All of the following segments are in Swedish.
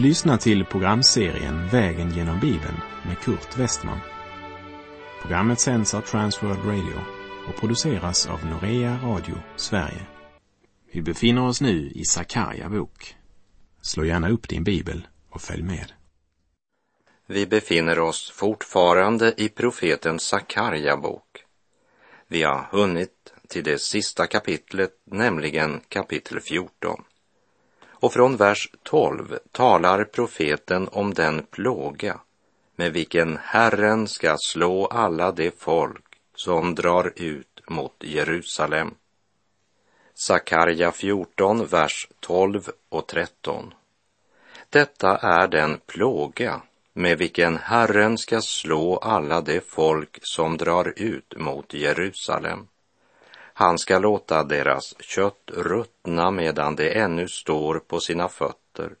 Du lyssnar till programserien Vägen genom Bibeln med Kurt Westman. Programmet sänds av Transworld Radio och produceras av Norea Radio Sverige. Vi befinner oss nu i Sakarja bok. Slå gärna upp din bibel och följ med. Vi befinner oss fortfarande i profeten Sakarja bok. Vi har hunnit till det sista kapitlet, nämligen kapitel 14. Och från vers 12 talar profeten om den plåga med vilken Herren ska slå alla de folk som drar ut mot Jerusalem. Sakarja 14, vers 12 och 13. Detta är den plåga med vilken Herren ska slå alla de folk som drar ut mot Jerusalem. Han ska låta deras kött ruttna medan de ännu står på sina fötter.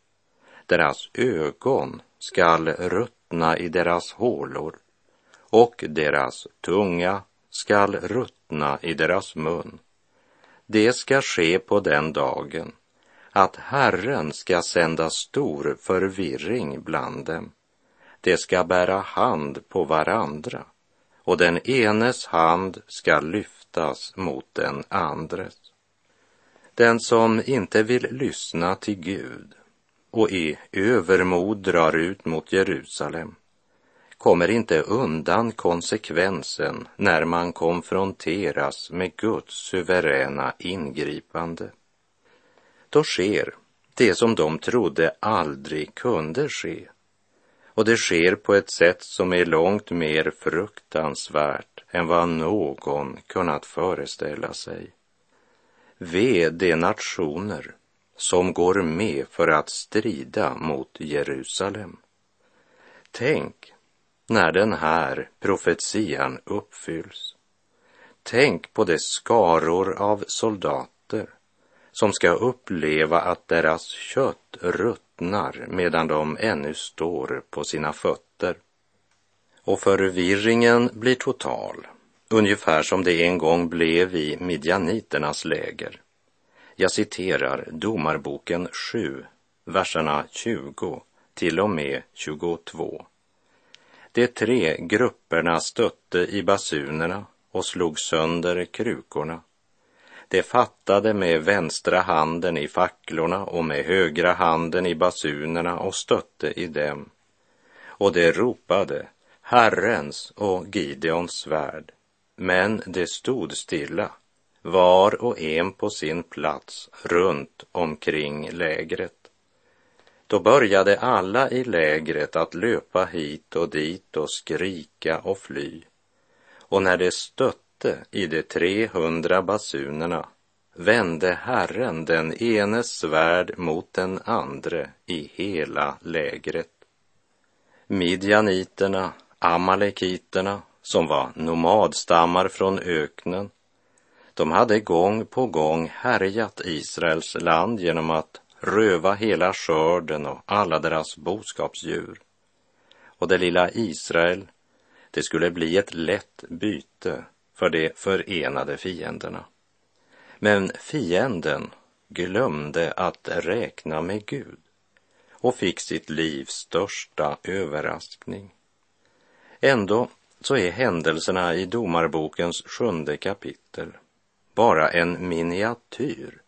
Deras ögon skall ruttna i deras hålor och deras tunga skall ruttna i deras mun. Det ska ske på den dagen att Herren ska sända stor förvirring bland dem. De ska bära hand på varandra och den enes hand ska kastas mot den andres. Den som inte vill lyssna till Gud och i övermod drar ut mot Jerusalem kommer inte undan konsekvensen när man konfronteras med Guds suveräna ingripande. Då sker det som de trodde aldrig kunde ske. Och det sker på ett sätt som är långt mer fruktansvärt än vad någon kunnat föreställa sig. Ve de nationer som går med för att strida mot Jerusalem. Tänk när den här profetian uppfylls. Tänk på de skaror av soldater som ska uppleva att deras kött ruttnar medan de ännu står på sina fötter. Och förvirringen blir total, ungefär som det en gång blev i midjaniternas läger. Jag citerar Domarboken 7, verserna 20 till och med 22. De tre grupperna stötte i basunerna och slog sönder krukorna. De fattade med vänstra handen i facklorna och med högra handen i basunerna och stötte i dem. Och de ropade Herrens och Gideons svärd, men de stod stilla, var och en på sin plats runt omkring lägret. Då började alla i lägret att löpa hit och dit och skrika och fly. Och när de stötte i de trehundra basunerna vände Herren den enes svärd mot den andre i hela lägret. Midjaniterna, amalekiterna, som var nomadstammar från öknen, de hade gång på gång härjat Israels land genom att röva hela skörden och alla deras boskapsdjur. Och det lilla Israel, det skulle bli ett lätt byte för de förenade fienderna. Men fienden glömde att räkna med Gud och fick sitt livs största överraskning. Ändå så är händelserna i Domarbokens sjunde kapitel bara en miniatyr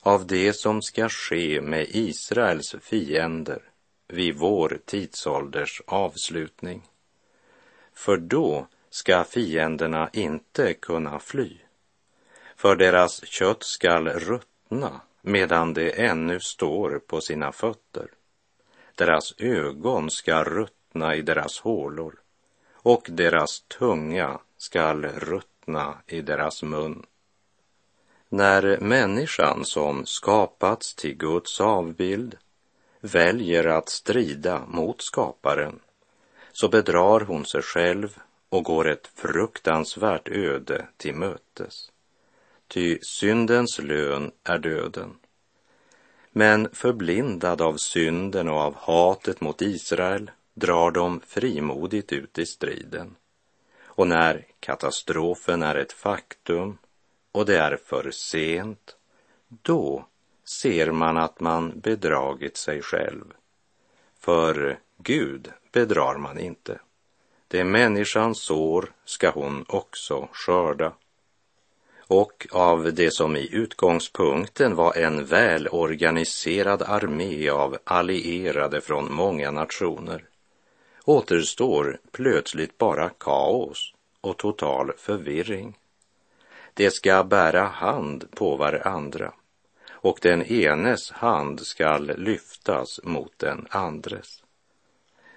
av det som ska ske med Israels fiender vid vår tidsålders avslutning. För då ska fienderna inte kunna fly, för deras kött skall ruttna medan de ännu står på sina fötter. Deras ögon ska ruttna i deras hålor och deras tunga skall ruttna i deras mun. När människan som skapats till Guds avbild väljer att strida mot skaparen så bedrar hon sig själv och går ett fruktansvärt öde till mötes. Ty syndens lön är döden. Men förblindad av synden och av hatet mot Israel drar de frimodigt ut i striden. Och när katastrofen är ett faktum och det är för sent, då ser man att man bedragit sig själv. för Gud bedrar man inte. Det människan sår ska hon också skörda. Och av det som i utgångspunkten var en välorganiserad armé av allierade från många nationer återstår plötsligt bara kaos och total förvirring. De ska bära hand på varandra och den enes hand skall lyftas mot den andres.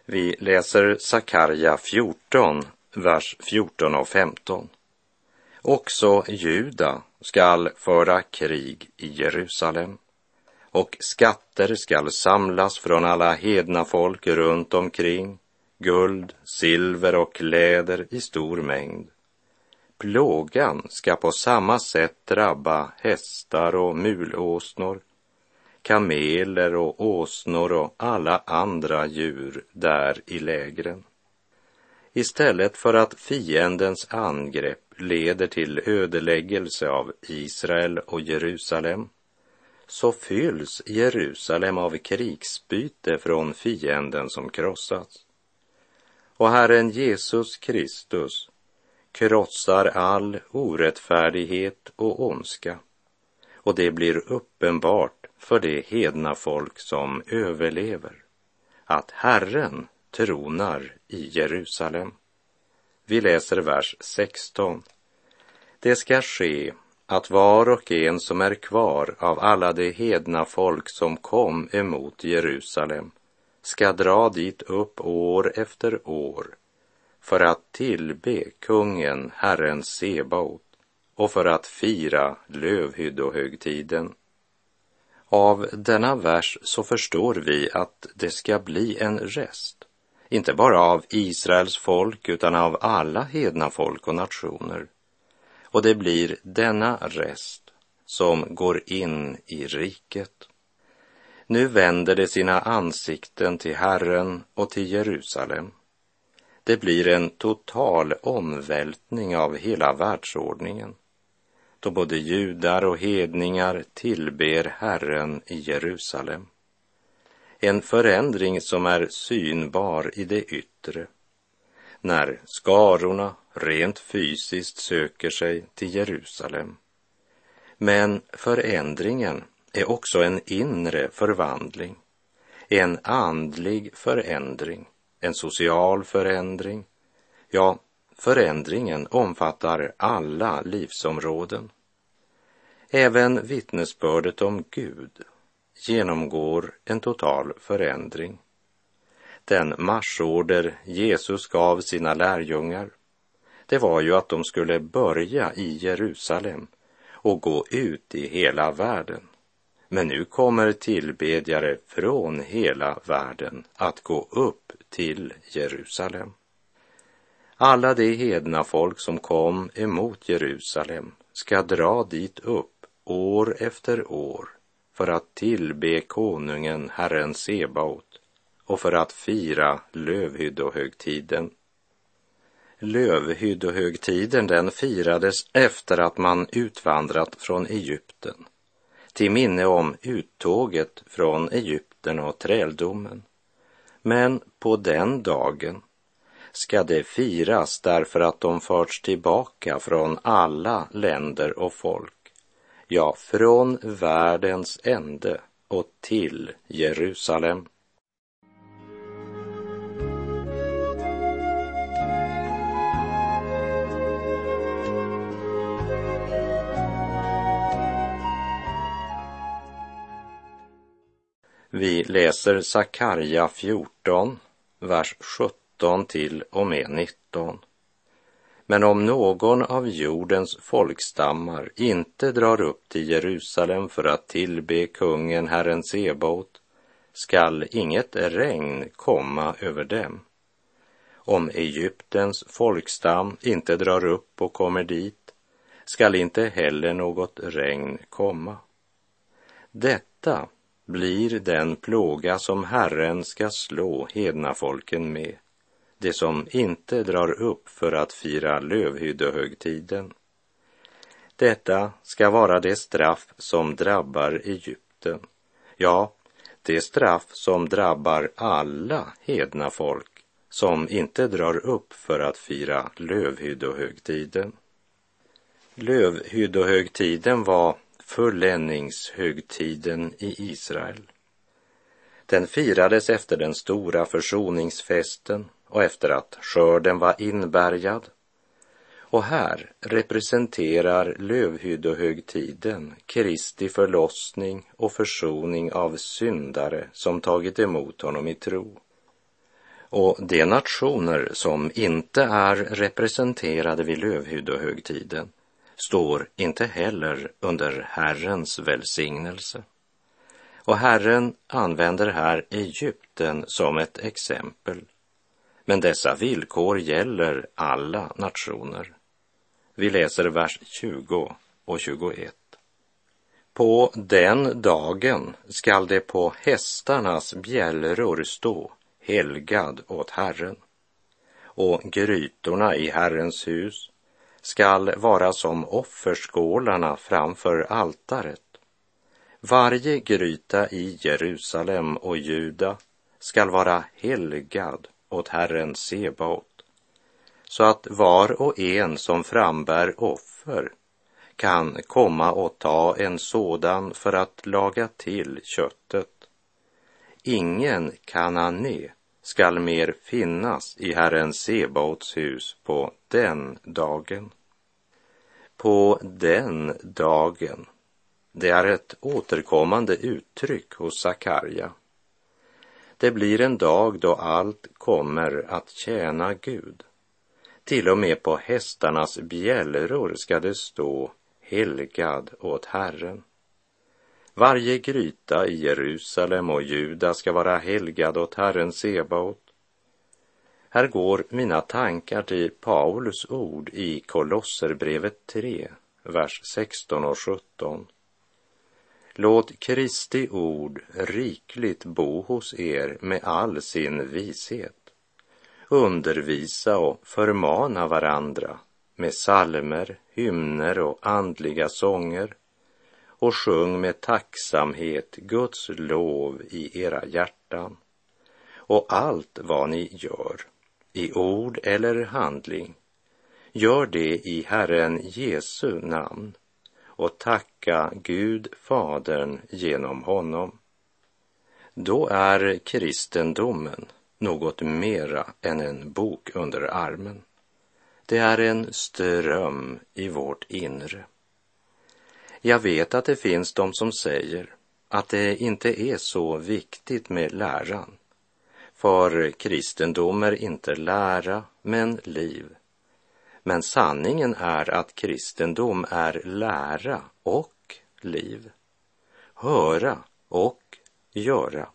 Vi läser Sakarja 14, vers 14 och 15. Också Juda skall föra krig i Jerusalem och skatter skall samlas från alla hedna folk runt omkring, guld, silver och kläder i stor mängd. Plågan ska på samma sätt drabba hästar och mulåsnor, kameler och åsnor och alla andra djur där i lägren. Istället för att fiendens angrepp leder till ödeläggelse av Israel och Jerusalem så fylls Jerusalem av krigsbyte från fienden som krossats. Och Herren Jesus Kristus krossar all orättfärdighet och ondska och det blir uppenbart för det hedna folk som överlever att Herren tronar i Jerusalem. Vi läser vers 16. Det ska ske att var och en som är kvar av alla de hedna folk som kom emot Jerusalem ska dra dit upp år efter år för att tillbe kungen, Herren Sebaot och för att fira lövhyddohögtiden. Av denna vers så förstår vi att det ska bli en rest, inte bara av Israels folk utan av alla hedna folk och nationer. Och det blir denna rest som går in i riket. Nu vänder de sina ansikten till Herren och till Jerusalem. Det blir en total omvältning av hela världsordningen då både judar och hedningar tillber Herren i Jerusalem. En förändring som är synbar i det yttre när skarorna rent fysiskt söker sig till Jerusalem. Men förändringen är också en inre förvandling, en andlig förändring, en social förändring. Ja, förändringen omfattar alla livsområden. Även vittnesbördet om Gud genomgår en total förändring. Den marsorder Jesus gav sina lärjungar, det var ju att de skulle börja i Jerusalem och gå ut i hela världen. Men nu kommer tillbedjare från hela världen att gå upp till Jerusalem. Alla de hedna folk som kom emot Jerusalem ska dra dit upp år efter år för att tillbe konungen, Herren Sebaot och för att fira lövhyddohögtiden. Lövhyddohögtiden den firades efter att man utvandrat från Egypten till minne om uttåget från Egypten och träldomen. Men på den dagen ska det firas därför att de förts tillbaka från alla länder och folk, ja, från världens ände och till Jerusalem. Vi läser Sakarja 14, vers 17 till och med 19. Men om någon av jordens folkstammar inte drar upp till Jerusalem för att tillbe kungen, Herren Sebaot, skall inget regn komma över dem. Om Egyptens folkstam inte drar upp och kommer dit, skall inte heller något regn komma. Detta blir den plåga som Herren ska slå hedna folken med, det som inte drar upp för att fira lövhyddehögtiden. Detta ska vara det straff som drabbar Egypten, ja, det straff som drabbar alla hedna folk som inte drar upp för att fira lövhyddohögtiden. Lövhyddohögtiden var fulländningshögtiden i Israel. Den firades efter den stora försoningsfesten och efter att skörden var inbärgad. Och här representerar lövhyddohögtiden Kristi förlossning och försoning av syndare som tagit emot honom i tro. Och de nationer som inte är representerade vid lövhyddohögtiden står inte heller under Herrens välsignelse. Och Herren använder här Egypten som ett exempel. Men dessa villkor gäller alla nationer. Vi läser vers 20 och 21. På den dagen skall det på hästarnas bjällror stå helgad åt Herren och grytorna i Herrens hus skall vara som offerskålarna framför altaret. Varje gryta i Jerusalem och Juda skall vara helgad åt Herren Sebaot, så att var och en som frambär offer kan komma och ta en sådan för att laga till köttet. Ingen kanané skall mer finnas i Herren Sebaots hus på den dagen. På den dagen, det är ett återkommande uttryck hos Sakarja. Det blir en dag då allt kommer att tjäna Gud. Till och med på hästarnas bjällror ska det stå helgad åt Herren. Varje gryta i Jerusalem och Juda ska vara helgad åt Herren Sebaot. Här går mina tankar till Paulus ord i Kolosserbrevet 3, vers 16 och 17. Låt Kristi ord rikligt bo hos er med all sin vishet. Undervisa och förmana varandra med salmer, hymner och andliga sånger och sjung med tacksamhet Guds lov i era hjärtan. Och allt vad ni gör, i ord eller handling, gör det i Herren Jesu namn och tacka Gud Fadern genom honom. Då är kristendomen något mera än en bok under armen. Det är en ström i vårt inre. Jag vet att det finns de som säger att det inte är så viktigt med läran. För kristendom är inte lära, men liv. Men sanningen är att kristendom är lära och liv. Höra och göra.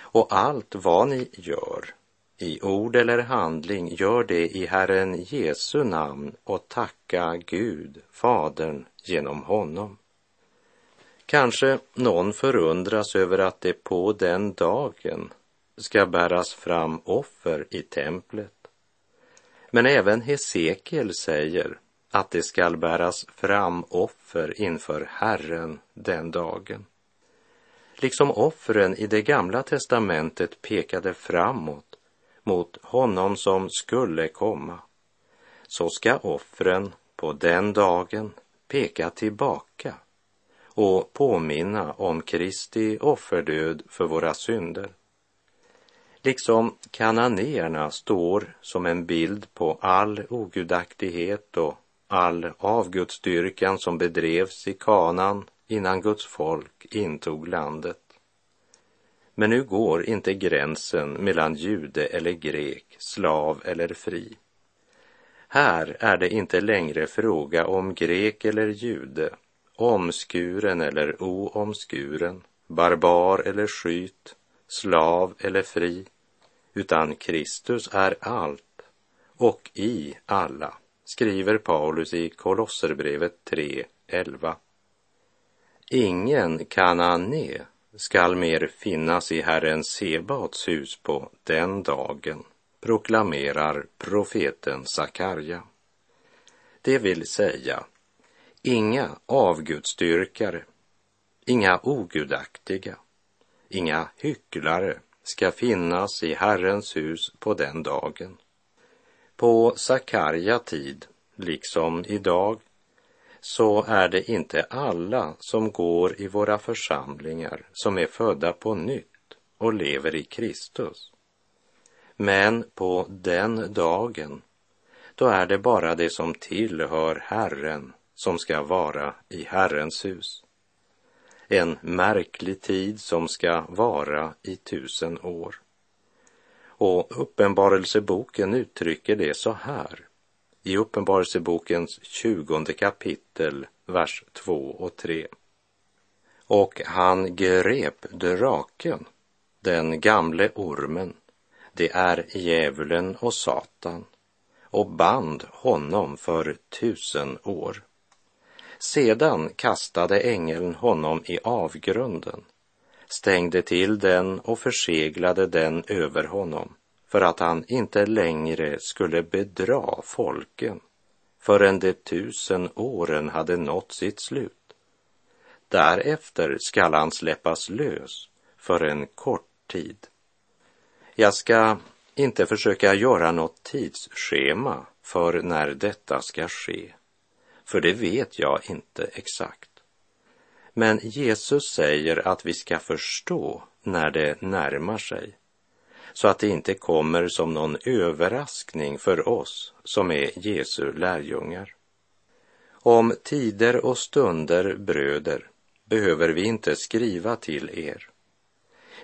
Och allt vad ni gör, i ord eller handling, gör det i Herren Jesu namn och tacka Gud, Fadern, genom honom. Kanske någon förundras över att det på den dagen ska bäras fram offer i templet. Men även Hesekiel säger att det skall bäras fram offer inför Herren den dagen. Liksom offren i det gamla testamentet pekade framåt mot honom som skulle komma, så ska offren på den dagen peka tillbaka och påminna om Kristi offerdöd för våra synder. Liksom kananéerna står som en bild på all ogudaktighet och all avgudsdyrkan som bedrevs i kanan innan Guds folk intog landet. Men nu går inte gränsen mellan jude eller grek, slav eller fri. Här är det inte längre fråga om grek eller jude, omskuren eller oomskuren, barbar eller skyt, slav eller fri, utan Kristus är allt och i alla, skriver Paulus i Kolosserbrevet 3.11. Ingen kanané skall mer finnas i Herren Sebaots hus på den dagen, proklamerar profeten Sakarja. Det vill säga, inga avgudstyrkare, inga ogudaktiga, inga hycklare ska finnas i Herrens hus på den dagen. På Sakarja tid, liksom idag, så är det inte alla som går i våra församlingar som är födda på nytt och lever i Kristus. Men på den dagen, då är det bara det som tillhör Herren som ska vara i Herrens hus. En märklig tid som ska vara i tusen år. Och Uppenbarelseboken uttrycker det så här i Uppenbarelsebokens tjugonde kapitel, vers 2 och 3. Och han grep draken, den gamle ormen, det är djävulen och Satan, och band honom för tusen år. Sedan kastade ängeln honom i avgrunden, stängde till den och förseglade den över honom för att han inte längre skulle bedra folken förrän de tusen åren hade nått sitt slut. Därefter skall han släppas lös för en kort tid. Jag ska inte försöka göra något tidsschema för när detta ska ske, för det vet jag inte exakt. Men Jesus säger att vi ska förstå när det närmar sig så att det inte kommer som någon överraskning för oss som är Jesu lärjungar. Om tider och stunder, bröder, behöver vi inte skriva till er.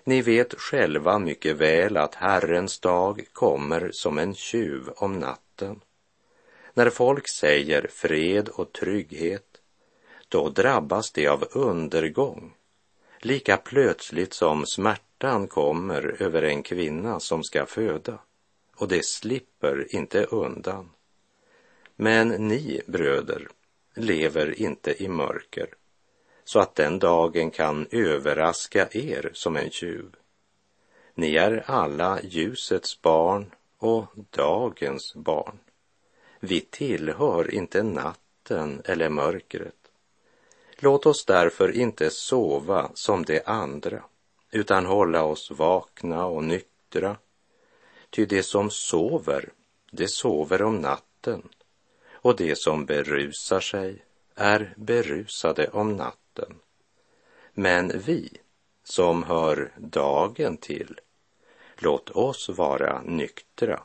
Ni vet själva mycket väl att Herrens dag kommer som en tjuv om natten. När folk säger fred och trygghet, då drabbas de av undergång, lika plötsligt som smärtan kommer över en kvinna som ska föda och det slipper inte undan. Men ni, bröder, lever inte i mörker så att den dagen kan överraska er som en tjuv. Ni är alla ljusets barn och dagens barn. Vi tillhör inte natten eller mörkret. Låt oss därför inte sova som de andra utan hålla oss vakna och nyktra. Ty de som sover, de sover om natten, och de som berusar sig är berusade om natten. Men vi som hör dagen till, låt oss vara nyktra,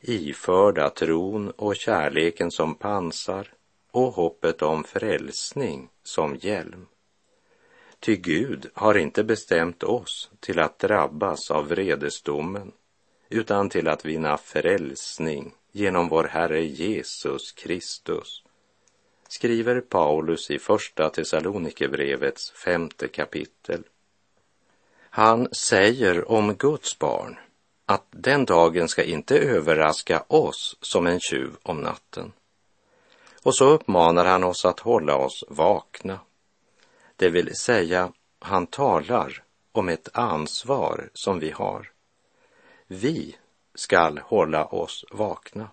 iförda tron och kärleken som pansar och hoppet om frälsning som hjälm. Ty Gud har inte bestämt oss till att drabbas av vredesdomen, utan till att vinna frälsning genom vår Herre Jesus Kristus, skriver Paulus i Första Thessalonikerbrevets femte kapitel. Han säger om Guds barn att den dagen ska inte överraska oss som en tjuv om natten. Och så uppmanar han oss att hålla oss vakna det vill säga, han talar om ett ansvar som vi har. Vi skall hålla oss vakna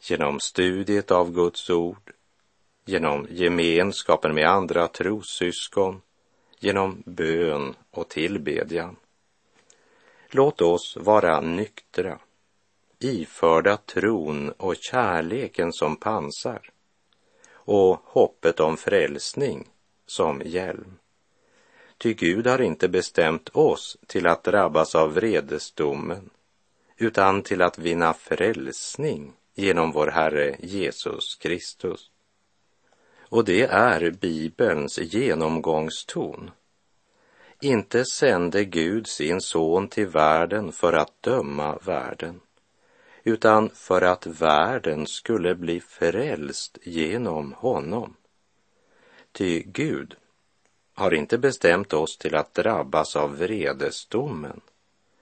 genom studiet av Guds ord, genom gemenskapen med andra trossyskon, genom bön och tillbedjan. Låt oss vara nyktra, iförda tron och kärleken som pansar och hoppet om frälsning som hjälm. Ty Gud har inte bestämt oss till att drabbas av vredesdomen, utan till att vinna frälsning genom vår Herre Jesus Kristus. Och det är Bibelns genomgångston. Inte sände Gud sin son till världen för att döma världen, utan för att världen skulle bli frälst genom honom. Ty Gud har inte bestämt oss till att drabbas av vredesdomen,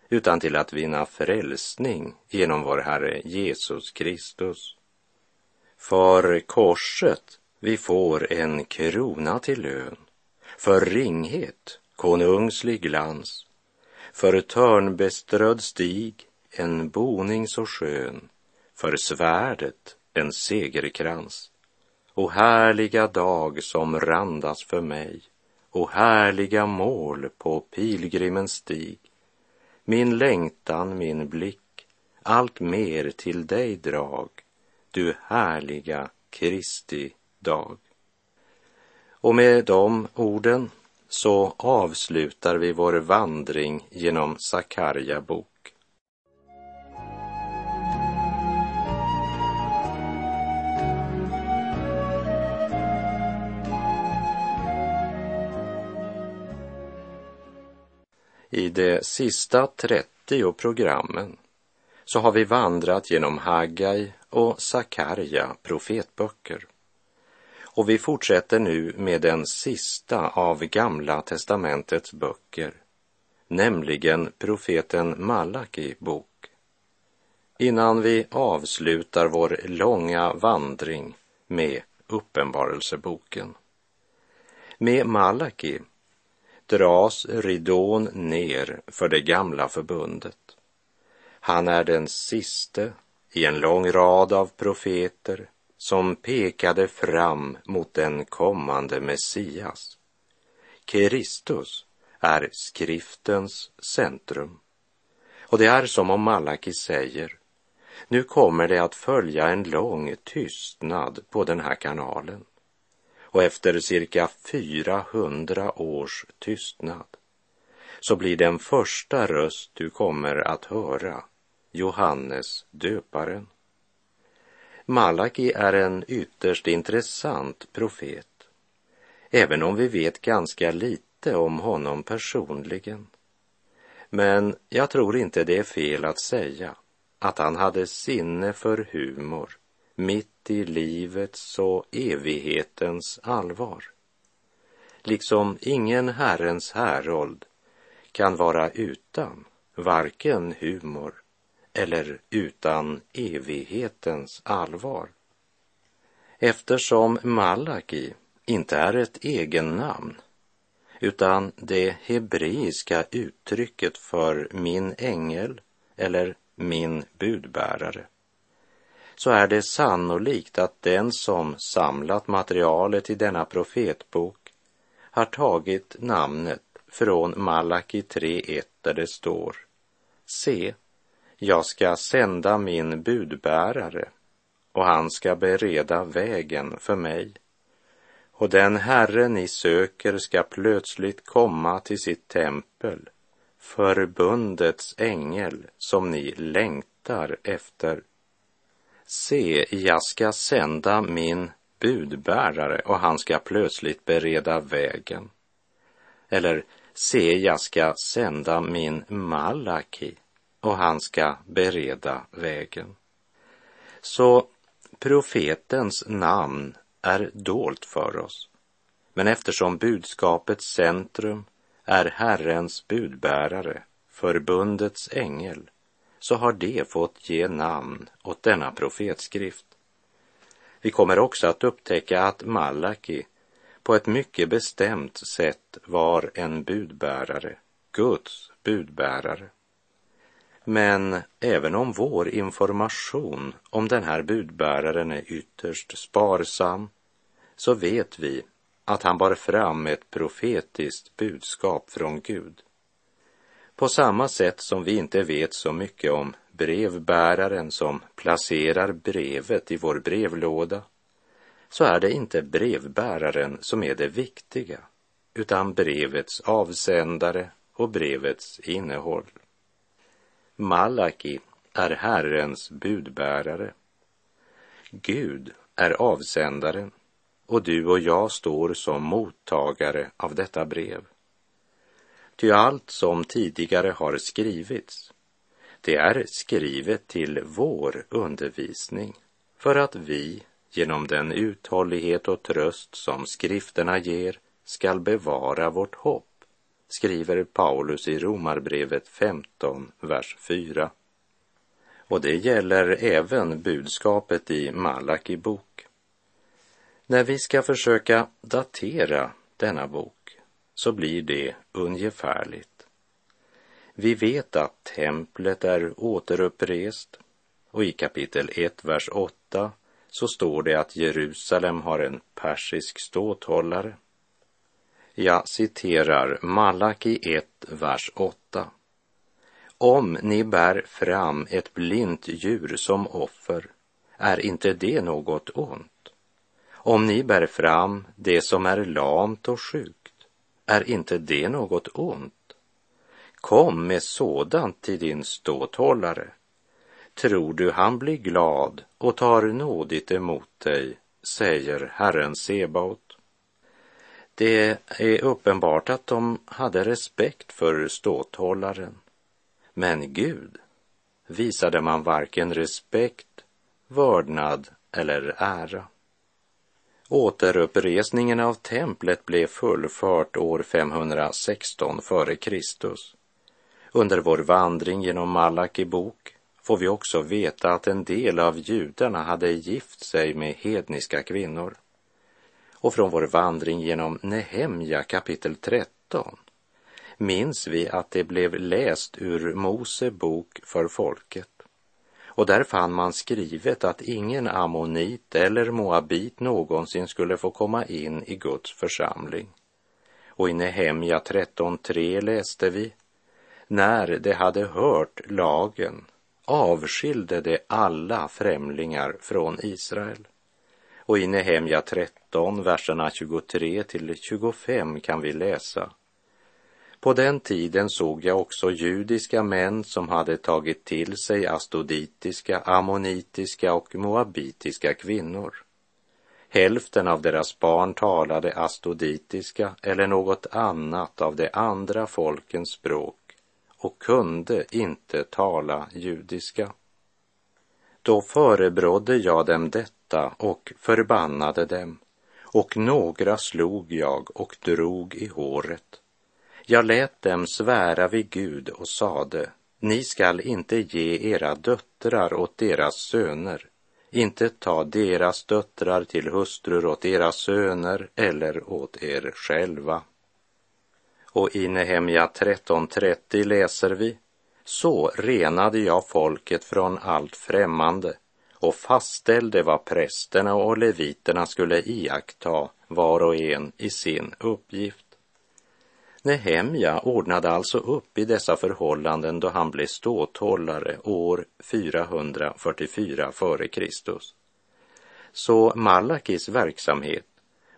utan till att vinna frälsning genom vår Herre Jesus Kristus. För korset vi får en krona till lön, för ringhet konungslig glans, för törnbeströdd stig en boning så skön, för svärdet en segerkrans. O härliga dag som randas för mig och härliga mål på pilgrimens stig. Min längtan, min blick, allt mer till dig drag, du härliga Kristi dag. Och med de orden så avslutar vi vår vandring genom Sakarja bok. I de sista 30 programmen så har vi vandrat genom Haggai och Sakarja profetböcker. Och vi fortsätter nu med den sista av Gamla testamentets böcker, nämligen profeten Malaki bok. Innan vi avslutar vår långa vandring med Uppenbarelseboken. Med Malaki dras ridån ner för det gamla förbundet. Han är den siste i en lång rad av profeter som pekade fram mot den kommande Messias. Kristus är skriftens centrum. Och det är som om Malaki säger, nu kommer det att följa en lång tystnad på den här kanalen. Och efter cirka 400 års tystnad så blir den första röst du kommer att höra Johannes döparen. Malaki är en ytterst intressant profet, även om vi vet ganska lite om honom personligen. Men jag tror inte det är fel att säga att han hade sinne för humor mitt i livets och evighetens allvar. Liksom ingen Herrens härold kan vara utan varken humor eller utan evighetens allvar. Eftersom Malaki inte är ett egennamn utan det hebreiska uttrycket för min ängel eller min budbärare så är det sannolikt att den som samlat materialet i denna profetbok har tagit namnet från Malaki 3.1 där det står Se, jag ska sända min budbärare och han ska bereda vägen för mig. Och den Herre ni söker ska plötsligt komma till sitt tempel, förbundets ängel som ni längtar efter. Se, jag ska sända min budbärare och han ska plötsligt bereda vägen. Eller, se, jag ska sända min Malaki och han ska bereda vägen. Så profetens namn är dolt för oss. Men eftersom budskapets centrum är Herrens budbärare, förbundets ängel, så har det fått ge namn åt denna profetskrift. Vi kommer också att upptäcka att Malaki på ett mycket bestämt sätt var en budbärare, Guds budbärare. Men även om vår information om den här budbäraren är ytterst sparsam så vet vi att han bar fram ett profetiskt budskap från Gud. På samma sätt som vi inte vet så mycket om brevbäraren som placerar brevet i vår brevlåda så är det inte brevbäraren som är det viktiga utan brevets avsändare och brevets innehåll. Malaki är Herrens budbärare. Gud är avsändaren och du och jag står som mottagare av detta brev. Ty allt som tidigare har skrivits, det är skrivet till vår undervisning för att vi genom den uthållighet och tröst som skrifterna ger skall bevara vårt hopp skriver Paulus i Romarbrevet 15, vers 4. Och det gäller även budskapet i Malaki bok. När vi ska försöka datera denna bok så blir det ungefärligt. Vi vet att templet är återupprest och i kapitel 1, vers 8 så står det att Jerusalem har en persisk ståthållare jag citerar Malaki 1, vers 8. Om ni bär fram ett blint djur som offer, är inte det något ont? Om ni bär fram det som är lamt och sjukt, är inte det något ont? Kom med sådant till din ståthållare. Tror du han blir glad och tar nådigt emot dig, säger Herren Sebaot. Det är uppenbart att de hade respekt för ståthållaren. Men Gud visade man varken respekt, vördnad eller ära. Återuppresningen av templet blev fullfört år 516 f.Kr. Under vår vandring genom Malaki bok får vi också veta att en del av judarna hade gift sig med hedniska kvinnor. Och från vår vandring genom Nehemja kapitel 13 minns vi att det blev läst ur Mose bok för folket. Och där fann man skrivet att ingen ammonit eller moabit någonsin skulle få komma in i Guds församling. Och i Nehemja 13.3 läste vi när de hade hört lagen avskilde de alla främlingar från Israel. Och i Nehemja 13, verserna 23 till 25 kan vi läsa på den tiden såg jag också judiska män som hade tagit till sig astoditiska, ammonitiska och moabitiska kvinnor. Hälften av deras barn talade astoditiska eller något annat av de andra folkens språk och kunde inte tala judiska. Då förebrådde jag dem detta och förbannade dem, och några slog jag och drog i håret. Jag lät dem svära vid Gud och sade, ni skall inte ge era döttrar åt deras söner, inte ta deras döttrar till hustrur åt deras söner eller åt er själva. Och i Nehemja 13.30 läser vi, så renade jag folket från allt främmande och fastställde vad prästerna och leviterna skulle iaktta var och en i sin uppgift. Nehemja ordnade alltså upp i dessa förhållanden då han blev ståthållare år 444 f.Kr. Så Malakis verksamhet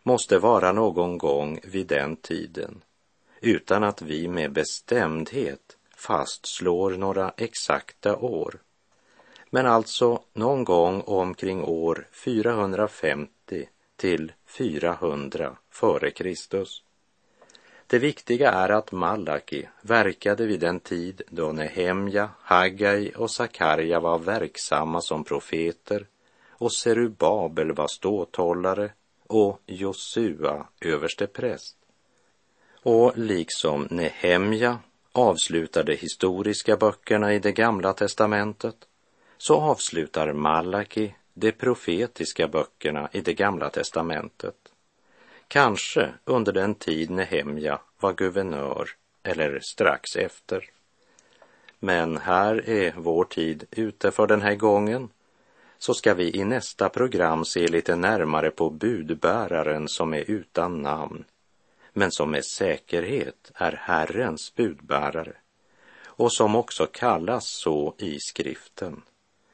måste vara någon gång vid den tiden utan att vi med bestämdhet fastslår några exakta år. Men alltså någon gång omkring år 450 till 400 f.Kr. Det viktiga är att Malaki verkade vid den tid då Nehemja, Haggai och Sakarja var verksamma som profeter och Serubabel var ståthållare och Josua överstepräst. Och liksom Nehemja avslutar de historiska böckerna i det gamla testamentet så avslutar Malaki de profetiska böckerna i det gamla testamentet Kanske under den tid Nehemja var guvernör eller strax efter. Men här är vår tid ute för den här gången. Så ska vi i nästa program se lite närmare på budbäraren som är utan namn, men som med säkerhet är Herrens budbärare och som också kallas så i skriften.